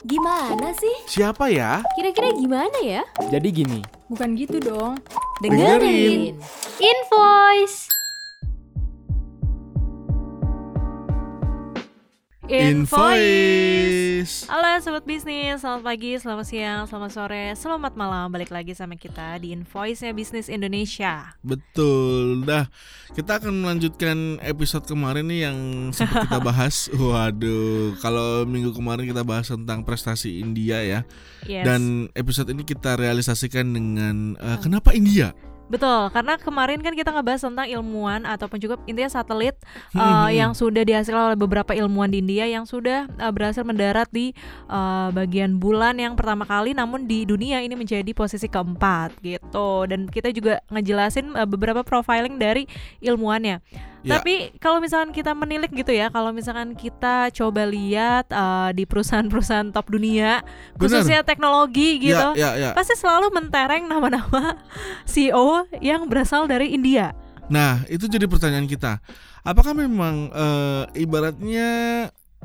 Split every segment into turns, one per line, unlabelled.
Gimana sih?
Siapa ya?
Kira-kira gimana ya?
Jadi gini,
Bukan gitu dong.
Dengerin.
Invoice.
Invoice.
Halo sobat bisnis, selamat pagi, selamat siang, selamat sore, selamat malam. Balik lagi sama kita di Invoice-nya Bisnis Indonesia.
Betul. Nah, kita akan melanjutkan episode kemarin nih yang sempat kita bahas. Waduh, kalau minggu kemarin kita bahas tentang prestasi India ya.
Yes.
Dan episode ini kita realisasikan dengan eh, kenapa India?
Betul, karena kemarin kan kita ngebahas tentang ilmuwan ataupun juga intinya satelit
Hmm,
uh, yang sudah dihasilkan oleh beberapa ilmuwan di India yang sudah uh, berhasil mendarat di uh, bagian bulan yang pertama kali namun di dunia ini menjadi posisi keempat gitu. Dan kita juga ngejelasin uh, beberapa profiling dari ilmuwannya.
Ya.
Tapi kalau misalkan kita menilik gitu ya, kalau misalkan kita coba lihat uh, di perusahaan-perusahaan top dunia, khususnya teknologi gitu,
Ya, ya, ya.
pasti selalu mentereng nama-nama CEO yang berasal dari India.
Nah, itu jadi pertanyaan kita. Apakah memang eh, ibaratnya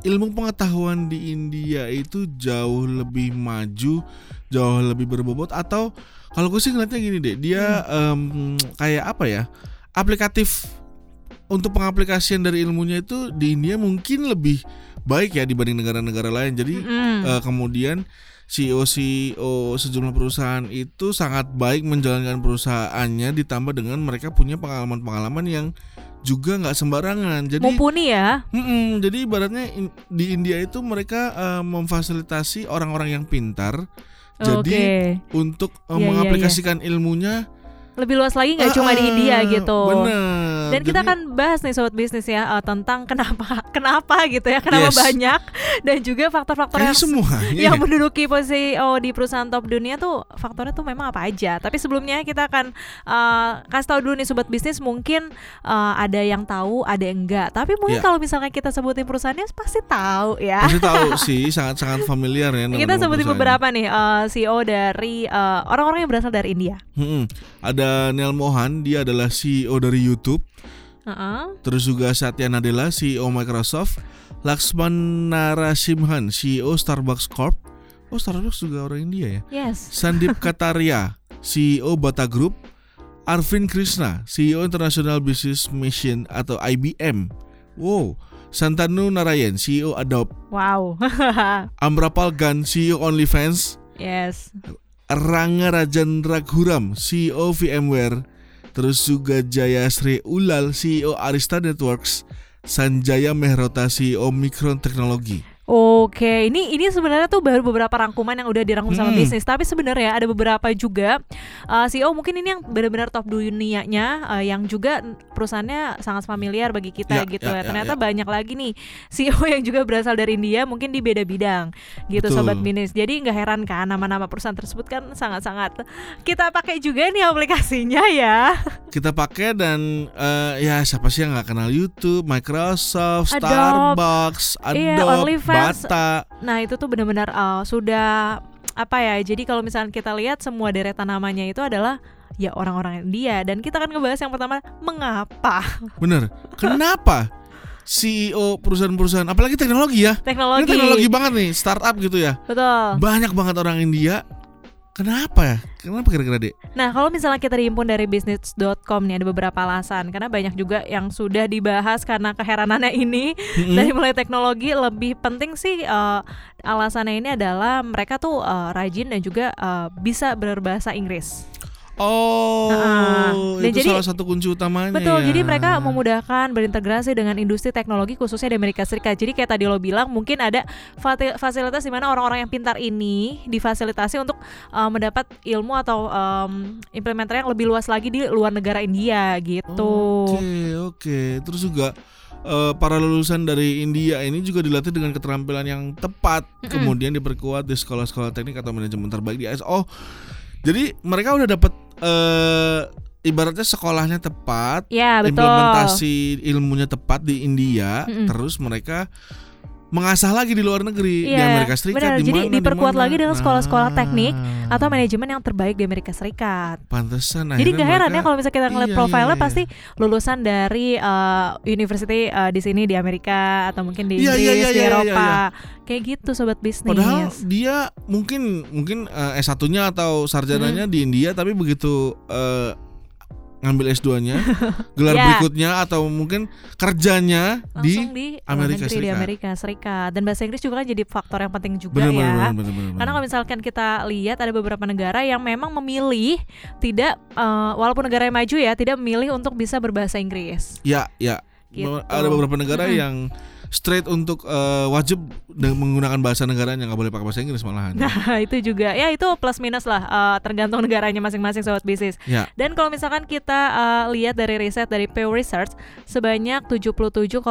ilmu pengetahuan di India itu jauh lebih maju, jauh lebih berbobot atau kalau gue sih ngeliatnya gini deh, dia em, kayak apa ya? Aplikatif untuk pengaplikasian dari ilmunya itu di India mungkin lebih baik ya dibanding negara-negara lain. Jadi
Mm.
Eh, kemudian CEO CEO sejumlah perusahaan itu sangat baik menjalankan perusahaannya ditambah dengan mereka punya pengalaman-pengalaman yang juga nggak sembarangan. Jadi
Mumpuni ya.
Mm-mm, jadi ibaratnya in- di India itu mereka eh, memfasilitasi orang-orang yang pintar. Jadi
Oke.
untuk eh,
Iya, iya,
mengaplikasikan ilmunya
Lebih luas lagi nggak cuma di
ah,
India gitu.
Bener.
Dan kita
Jadi-
akan bahas nih sobat bisnis ya eh, tentang kenapa kenapa gitu ya, kenapa
Yes.
banyak dan juga faktor-faktor yang
semuanya.
yang menduduki posisi oh di perusahaan top dunia tuh faktornya tuh memang apa aja. Tapi sebelumnya kita akan eh, kasih tahu dulu nih sobat bisnis mungkin eh, ada yang tahu, ada yang enggak. Tapi mungkin
Ya.
kalau misalnya kita sebutin perusahaannya pasti tahu ya.
pasti tahu sih sangat-sangat familiar ya.
Kita sebutin beberapa nih eh, CEO dari orang-orang yang berasal dari India.
Mm-mm. Ada Neil Mohan, dia adalah CEO dari YouTube.
Heeh.
Terus juga Satya Nadella, CEO Microsoft. Laksman Narasimhan, CEO Starbucks Corp. Oh, Starbucks juga orang India ya.
Yes.
Sandip Kataria, CEO Bata Group. Arvin Krishna, CEO International Business Mission atau IBM. Wow. Santanu Narayan, CEO Adobe.
Wow.
Amrapal Gan, CEO OnlyFans.
yes.
Ranga Rajan Raghuram, CEO VMware, terus juga Jaya Sri Ulal, CEO Arista Networks, Sanjaya Mehrota, CEO Micron Technology.
Oke, ini ini sebenarnya tuh baru beberapa rangkuman yang udah dirangkum sama
Hmm.
bisnis, tapi sebenarnya ada beberapa juga uh, CEO mungkin ini yang benar-benar top dunianya uh, yang juga perusahaannya sangat familiar bagi kita
Ya,
gitu
ya,
ya.
ya,
Ternyata
ya.
banyak lagi nih CEO yang juga berasal dari India, mungkin di beda bidang gitu
Betul.
sobat bisnis. Jadi nggak heran kan nama-nama perusahaan tersebut kan sangat-sangat kita pakai juga nih aplikasinya ya.
Kita pakai dan eh, ya siapa sih yang nggak kenal YouTube, Microsoft,
Adobe.
Starbucks,
Iya,
Adobe,
OnlyFans.
Bata.
Nah itu tuh benar-benar uh, sudah apa ya? Jadi kalau misalnya kita lihat semua deretan namanya itu adalah ya orang-orang India dan kita akan ngebahas yang pertama mengapa
Bener. Kenapa CEO perusahaan-perusahaan, apalagi teknologi ya?
teknologi.
Ini teknologi banget nih, startup gitu ya.
Betul.
Banyak banget orang India. Kenapa ya? Kenapa kira-kira dek?
Nah kalau misalnya kita dihimpun dari bisnis.com nih ada beberapa alasan karena banyak juga yang sudah dibahas karena keheranannya ini
Mm-mm.
dari mulai teknologi lebih penting sih uh, alasannya ini adalah mereka tuh uh, rajin dan juga uh, bisa berbahasa Inggris.
Oh,
Nah, dan
itu
jadi-
salah satu kunci utamanya.
Betul,
ya.
jadi mereka memudahkan berintegrasi dengan industri teknologi khususnya di Amerika Serikat. Jadi kayak tadi lo bilang mungkin ada fasilitas di mana orang-orang yang pintar ini difasilitasi untuk uh, mendapat ilmu atau um, implementer yang lebih luas lagi di luar negara India gitu.
Oke, oke. Terus juga eh, para lulusan dari India ini juga dilatih dengan keterampilan yang tepat, kemudian diperkuat di sekolah-sekolah teknik atau manajemen terbaik di AS. Oh, jadi mereka udah dapat eh ibaratnya sekolahnya tepat,
Ya betul.
implementasi ilmunya tepat di India,
Mm-mm.
terus mereka mengasah lagi di luar negeri di
Iya,
Amerika Serikat
benar.
di
Jadi diperkuat
mana.
lagi dengan sekolah-sekolah
Nah,
teknik atau manajemen yang terbaik di Amerika Serikat.
pantesan
Jadi gak heran ya
mereka-
kalau misalnya kita ngeliat
Iya,
profilnya
iya, iya.
pasti lulusan dari uh, university uh, di sini di Amerika atau mungkin di
Iya,
Inggris,
iya, iya,
di
iya,
Eropa.
iya,
Kayak gitu sobat bisnis.
Padahal dia mungkin mungkin eh, S1-nya atau sarjananya di India tapi begitu eh, ngambil S2-nya, gelar
Ya.
berikutnya atau mungkin kerjanya
langsung
di
di,
Amerika
di
Serikat.
Amerika Serikat. Dan bahasa Inggris juga kan jadi faktor yang penting juga
benar
ya.
benar benar benar.
Karena kalau misalkan kita lihat ada beberapa negara yang memang memilih tidak eh, walaupun negara yang maju ya tidak memilih untuk bisa berbahasa Inggris.
Ya, ya.
Gitu.
Ada beberapa negara
Mm-mm.
yang straight untuk eh, wajib menggunakan bahasa negaranya nggak boleh pakai bahasa Inggris malahan.
Nah, itu juga ya itu plus minus lah eh, tergantung negaranya masing-masing sobat bisnis.
Ya.
Dan kalau misalkan kita eh, lihat dari riset dari Pew Research, sebanyak 77,55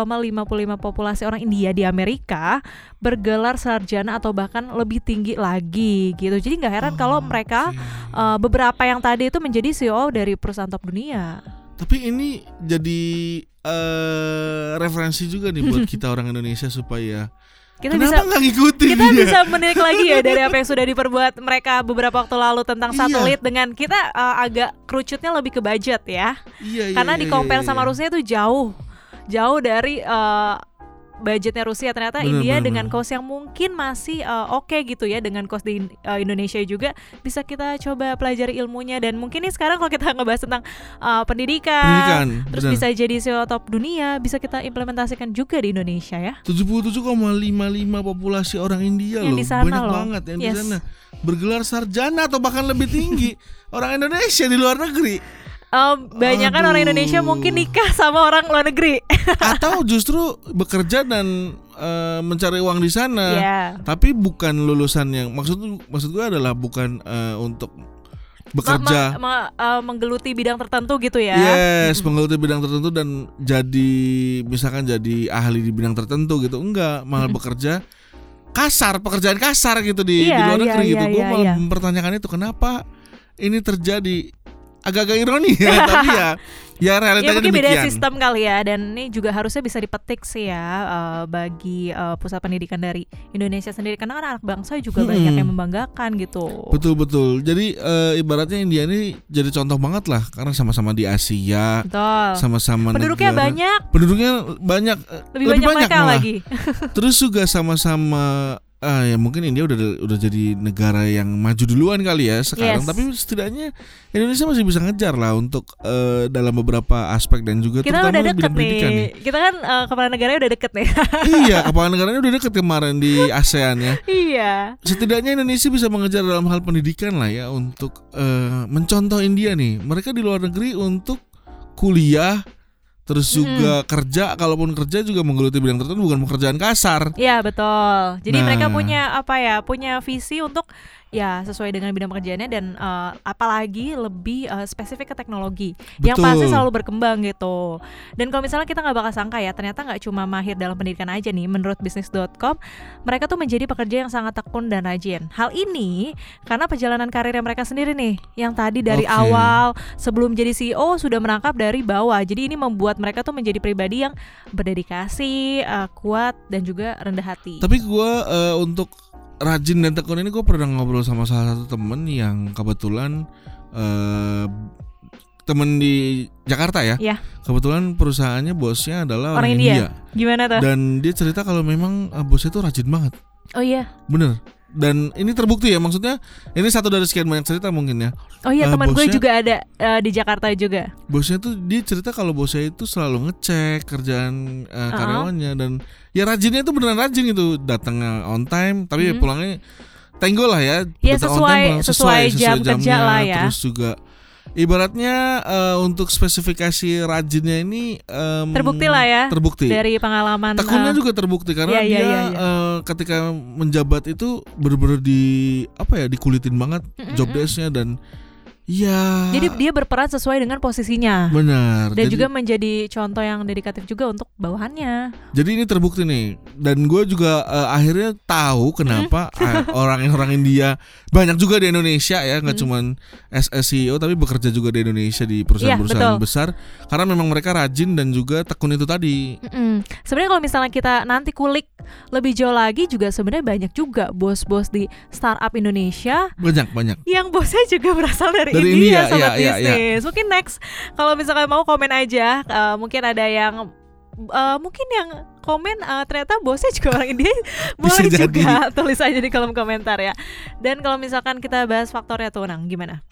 populasi orang India di Amerika bergelar sarjana atau bahkan lebih tinggi lagi gitu. Jadi nggak heran kalau mereka
Oke.
eh, beberapa yang tadi itu menjadi CEO dari perusahaan top dunia.
Tapi ini jadi eh referensi juga nih buat kita orang Indonesia supaya
Kita
kenapa
bisa
ngikutin
kita
dia?
bisa menilik lagi ya dari apa yang sudah diperbuat mereka beberapa waktu lalu tentang
Iya.
satelit dengan kita eh, agak kerucutnya lebih ke budget ya.
Iya, iya,
Karena
iya,
di compare
iya,
sama
iya.
Rusia itu jauh jauh dari eh, budgetnya Rusia ternyata
Bener,
India
bener,
dengan
bener.
cost yang mungkin masih eh, oke gitu ya dengan cost di eh, Indonesia juga bisa kita coba pelajari ilmunya dan mungkin nih sekarang kalau kita ngebahas tentang eh, pendidikan,
Pendidikan,
terus
benar.
bisa jadi CEO top dunia bisa kita implementasikan juga di Indonesia ya
77,55 populasi orang India
Yang
loh.
di sana
Banyak
loh.
banget yang di
Yes.
sana. Bergelar sarjana atau bahkan lebih tinggi orang Indonesia di luar negeri
Eh, banyak kan orang Indonesia mungkin nikah sama orang luar negeri
atau justru bekerja dan eh, mencari uang di sana.
ya
Tapi bukan lulusan yang maksud maksud gue adalah bukan eh, untuk bekerja
Ma- ma- eh, menggeluti bidang tertentu gitu ya
Yes, menggeluti bidang tertentu dan jadi misalkan jadi ahli di bidang tertentu gitu. Enggak, malah bekerja kasar, pekerjaan kasar gitu di, di
Iya,
luar
iya,
negeri
iya,
gitu. Gue
iya,
malah
iya.
mempertanyakan itu kenapa ini terjadi agak-agak ironi ya, tapi ya ya
Ya
realitanya
mungkin beda sistem kali ya dan ini juga harusnya bisa dipetik sih ya eh, bagi eh, pusat pendidikan dari Indonesia sendiri karena kan anak bangsa juga
Hmm.
banyak yang membanggakan gitu.
Betul betul. Jadi eh, ibaratnya India ini jadi contoh banget lah karena sama-sama di Asia,
Betul.
sama-sama
Penduduknya
negara-
banyak,
Penduduknya banyak, eh,
lebih, banyak, mereka
malah.
lagi.
Terus juga sama-sama ah ya mungkin India udah udah jadi negara yang maju duluan kali ya sekarang
Yes.
tapi setidaknya Indonesia masih bisa ngejar lah untuk eh, dalam beberapa aspek dan juga
Kita
terutama
udah deket
bidang
nih.
pendidikan nih.
Kita kan eh, kepala negaranya udah deket nih.
iya, kepala negaranya udah deket kemarin di ASEAN ya.
iya.
Setidaknya Indonesia bisa mengejar dalam hal pendidikan lah ya untuk eh, mencontoh India nih. Mereka di luar negeri untuk kuliah terus juga kerja kalaupun kerja juga menggeluti bidang tertentu bukan pekerjaan kasar.
Iya betul. Jadi
Nah.
mereka punya apa ya? Punya visi untuk ya sesuai dengan bidang pekerjaannya dan eh, apalagi lebih eh, spesifik ke teknologi yang
Betul.
pasti selalu berkembang gitu. Dan kalau misalnya kita nggak bakal sangka ya ternyata nggak cuma mahir dalam pendidikan aja nih. Menurut bisnis.com mereka tuh menjadi pekerja yang sangat tekun dan rajin. Hal ini karena perjalanan karir mereka sendiri nih yang tadi dari
Oke.
awal sebelum jadi CEO sudah merangkap dari bawah. Jadi ini membuat mereka tuh menjadi pribadi yang berdedikasi, eh, kuat dan juga rendah hati.
Tapi gue eh, untuk rajin dan tekun ini gue pernah ngobrol sama salah satu temen yang kebetulan eh, temen di Jakarta ya.
Iya.
Kebetulan perusahaannya bosnya adalah orang,
Orang India. Gimana tuh?
Dan dia cerita kalau memang eh, bosnya itu rajin banget,
Oh iya.
bener. Dan ini terbukti ya, maksudnya ini satu dari sekian banyak cerita mungkin ya.
Oh iya,
Eh,
teman gue juga ada eh, di Jakarta juga.
Bosnya tuh dia cerita kalau bosnya itu selalu ngecek kerjaan eh, karyawannya dan ya rajinnya itu beneran rajin gitu, datangnya on time, tapi
Hmm.
pulangnya tenggol lah ya.
Iya,
datang on
sesuai-
time,
sesuai jam kerja
jamnya,
lah ya.
Terus juga ibaratnya eh, untuk spesifikasi rajinnya ini em,
Terbukti lah ya
Terbukti.
Dari pengalaman
Tekunnya
eh,
juga terbukti karena
Iya, iya,
dia
iya, iya.
eh, ketika menjabat itu bener-bener di apa ya dikulitin banget job
mm.
desk-nya dan Iya.
Jadi dia berperan sesuai dengan posisinya.
benar.
Dan
Jadi-
juga menjadi contoh yang dedikatif juga untuk bawahannya.
Jadi ini terbukti nih, dan gue juga eh, akhirnya tahu kenapa orang-orang India banyak juga di Indonesia ya, nggak cuman SS CEO tapi bekerja juga di Indonesia di perusahaan-perusahaan
betul.
besar, karena memang mereka rajin dan juga tekun itu tadi.
Mm-mm. Sebenarnya kalau misalnya kita nanti kulik lebih jauh lagi juga sebenarnya banyak juga bos-bos di startup Indonesia
Banyak banyak.
yang bosnya juga berasal dari,
Dari
India,
India,
sobat
ya, ya, ya.
bisnis. Mungkin next kalau misalkan mau komen aja, eh, mungkin ada yang eh, mungkin yang komen eh, ternyata bosnya juga orang India boleh
Bisa
juga
jadi.
tulis aja di kolom komentar ya. Dan kalau misalkan kita bahas faktornya tuh, Nang, gimana?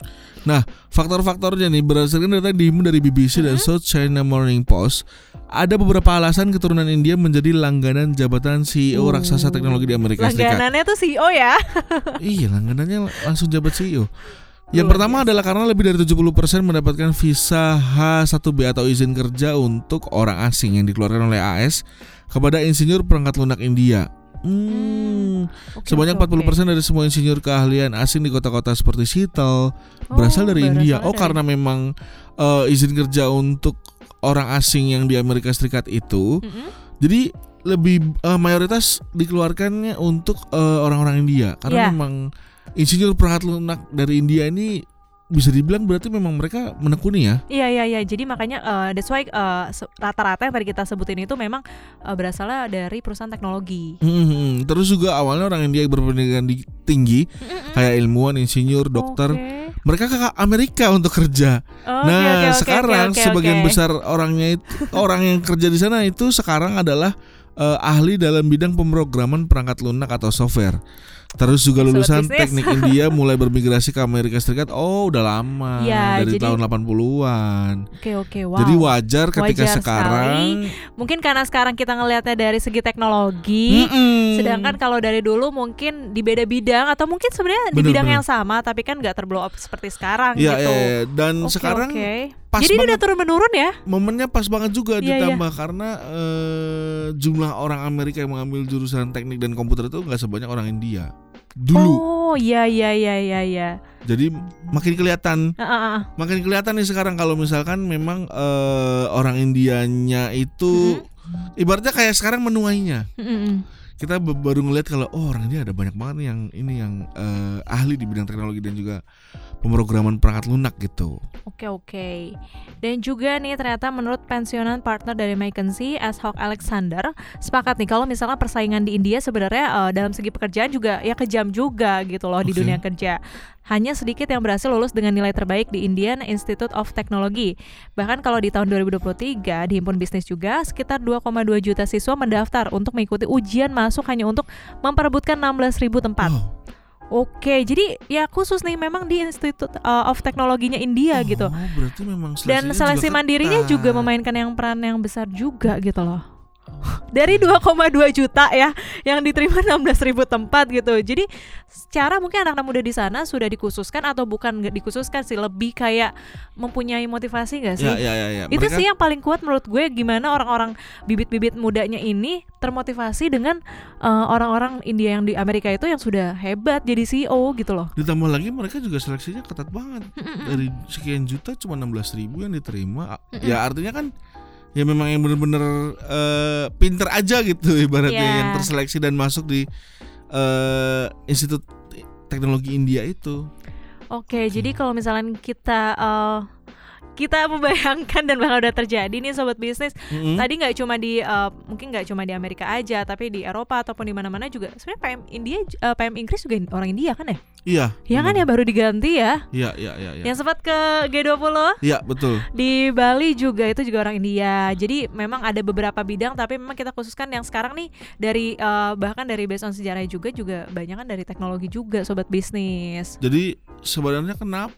Nah, faktor-faktornya nih berdasarkan data dihimpun dari BBC dan South China Morning Post, ada beberapa alasan keturunan India menjadi langganan jabatan CEO
Oh.
raksasa teknologi di Amerika Serikat.
Langganannya tuh CEO ya.
iya, langganannya langsung jabat CEO. Yang
Luar
pertama adalah karena lebih dari 70% mendapatkan visa H1B atau izin kerja untuk orang asing yang dikeluarkan oleh AS kepada insinyur perangkat lunak India. Hmm,
Oke,
sebanyak
oke, oke.
40% dari semua insinyur keahlian asing di kota-kota seperti Seattle berasal
Oh,
dari India.
berasal
Oh,
dari-
karena memang eh, izin kerja untuk orang asing yang di Amerika Serikat itu,
Mm-mm.
jadi lebih eh, mayoritas dikeluarkannya untuk eh, orang-orang India karena
Iya.
memang insinyur perangkat lunak dari India ini bisa dibilang berarti memang mereka menekuni ya.
Iya iya iya. Jadi makanya eh, that's why se- rata-rata yang tadi kita sebutin itu memang eh, berasalnya dari perusahaan teknologi.
Hmm, terus juga awalnya orang India berpendidikan di- tinggi kayak ilmuwan, insinyur, dokter,
Oke.
mereka ke Amerika untuk kerja.
Oh,
nah,
oke, oke,
sekarang
oke, oke,
sebagian
oke.
besar orangnya itu orang yang kerja di sana itu sekarang adalah eh, ahli dalam bidang pemrograman perangkat lunak atau software. Terus juga lulusan teknik India mulai bermigrasi ke Amerika Serikat. Oh, udah lama
Ya,
dari
jadi-
tahun 80-an.
Oke oke wow.
Jadi wajar ketika
Wajar
sekarang
mungkin karena sekarang kita ngelihatnya dari segi teknologi.
Mm-mm.
Sedangkan kalau dari dulu mungkin di beda bidang atau mungkin sebenarnya di bidang
bener.
yang sama tapi kan nggak terblow up seperti sekarang
ya,
gitu.
ya, ya. dan
Oke,
sekarang
oke.
pas
Jadi
banget
udah turun menurun ya?
momennya pas banget juga
Iya,
ditambah karena eh, jumlah orang Amerika yang mengambil jurusan teknik dan komputer itu nggak sebanyak orang India dulu.
Oh iya iya iya iya iya.
Jadi makin kelihatan,
Ah, ah, ah.
makin kelihatan nih sekarang kalau misalkan memang eh, orang Indianya itu ibaratnya kayak sekarang menuainya.
Mm-mm.
Kita baru ngeliat kalau oh orang India ada banyak banget nih yang ini yang eh, ahli di bidang teknologi dan juga pemrograman perangkat lunak gitu.
Oke oke. Dan juga nih ternyata menurut pensiunan partner dari McKinsey, Ashok Alexander, sepakat nih kalau misalnya persaingan di India sebenarnya eh, dalam segi pekerjaan juga ya kejam juga gitu loh di
Oke.
dunia kerja. Hanya sedikit yang berhasil lulus dengan nilai terbaik di Indian Institute of Technology. Bahkan kalau di tahun 2023 di Himpun Bisnis juga sekitar 2,2 juta siswa mendaftar untuk mengikuti ujian masuk hanya untuk memperebutkan 16.000 tempat.
Oh,
Oke, jadi ya khusus nih memang di Institute uh, of Teknologinya India gitu.
Oh, berarti memang
Dan
seleksinya
seleksi
juga
mandirinya
ketat.
juga memainkan yang peran yang besar juga gitu loh. Dari 2,2 juta ya yang diterima 16.000 tempat gitu. Jadi secara mungkin anak-anak muda di sana sudah dikhususkan atau bukan dikhususkan sih lebih kayak mempunyai motivasi gak sih?
Ya, ya, ya, ya.
Itu
Mereka-
sih yang paling kuat menurut gue gimana orang-orang bibit-bibit mudanya ini termotivasi dengan uh, orang-orang India yang di Amerika itu yang sudah hebat jadi CEO gitu loh.
Ditambah lagi mereka juga seleksinya ketat banget. Dari sekian juta cuma 16 ribu yang diterima. Ya artinya kan ya memang yang bener-bener eh, pinter aja gitu ibaratnya
Iya.
yang terseleksi dan masuk di eh, Institut Teknologi India itu.
Oke, jadi kalau misalnya kita uh, kita membayangkan dan bakal udah terjadi nih sobat bisnis.
Mm-mm.
Tadi nggak cuma di uh, mungkin nggak cuma di Amerika aja, tapi di Eropa ataupun di mana-mana juga. Sebenarnya PM India, uh, PM Inggris juga orang India kan ya?
Iya.
Ya kan ya baru diganti ya.
Iya, iya, iya, iya.
Yang sempat ke G20
Iya, betul.
di Bali juga itu juga orang India. Jadi memang ada beberapa bidang tapi memang kita khususkan yang sekarang nih dari uh, bahkan dari based on sejarah juga juga banyak kan dari teknologi juga sobat bisnis.
Jadi sebenarnya kenapa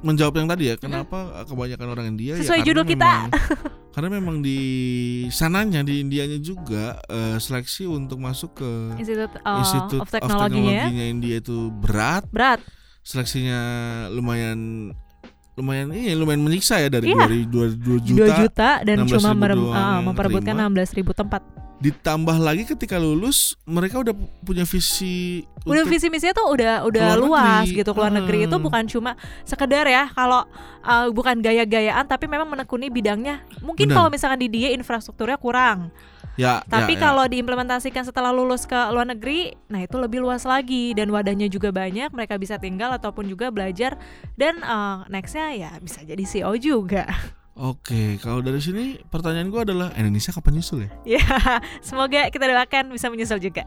menjawab yang tadi ya, kenapa kebanyakan orang India ya
Sesuai
karena
judul kita.
memang- karena memang di sananya di Indianya juga eh, seleksi untuk masuk ke
Institute, uh,
Institute
of Teknologinya ya.
Teknologinya India itu berat,
berat.
seleksinya lumayan lumayan ini lumayan menyiksa ya dari
Iya.
2 juta,
2 juta dan
16.000
cuma merem-
yang
memperebutkan
terima.
16.000 tempat.
Ditambah lagi ketika lulus mereka udah pu- punya visi
udah visi misinya tuh udah udah luas
negeri.
gitu keluar negeri. Itu bukan cuma sekedar ya kalau uh, bukan gaya-gayaan tapi memang menekuni bidangnya. Mungkin kalau misalkan di dia infrastrukturnya kurang.
Ya
tapi
ya, ya.
kalau diimplementasikan setelah lulus ke luar negeri nah itu lebih luas lagi. Dan wadahnya juga banyak mereka bisa tinggal ataupun juga belajar. Dan uh, nextnya ya bisa jadi CEO juga
Oke, kalau dari sini pertanyaan gue adalah Indonesia kapan nyusul ya?
ya semoga kita doakan bisa menyusul juga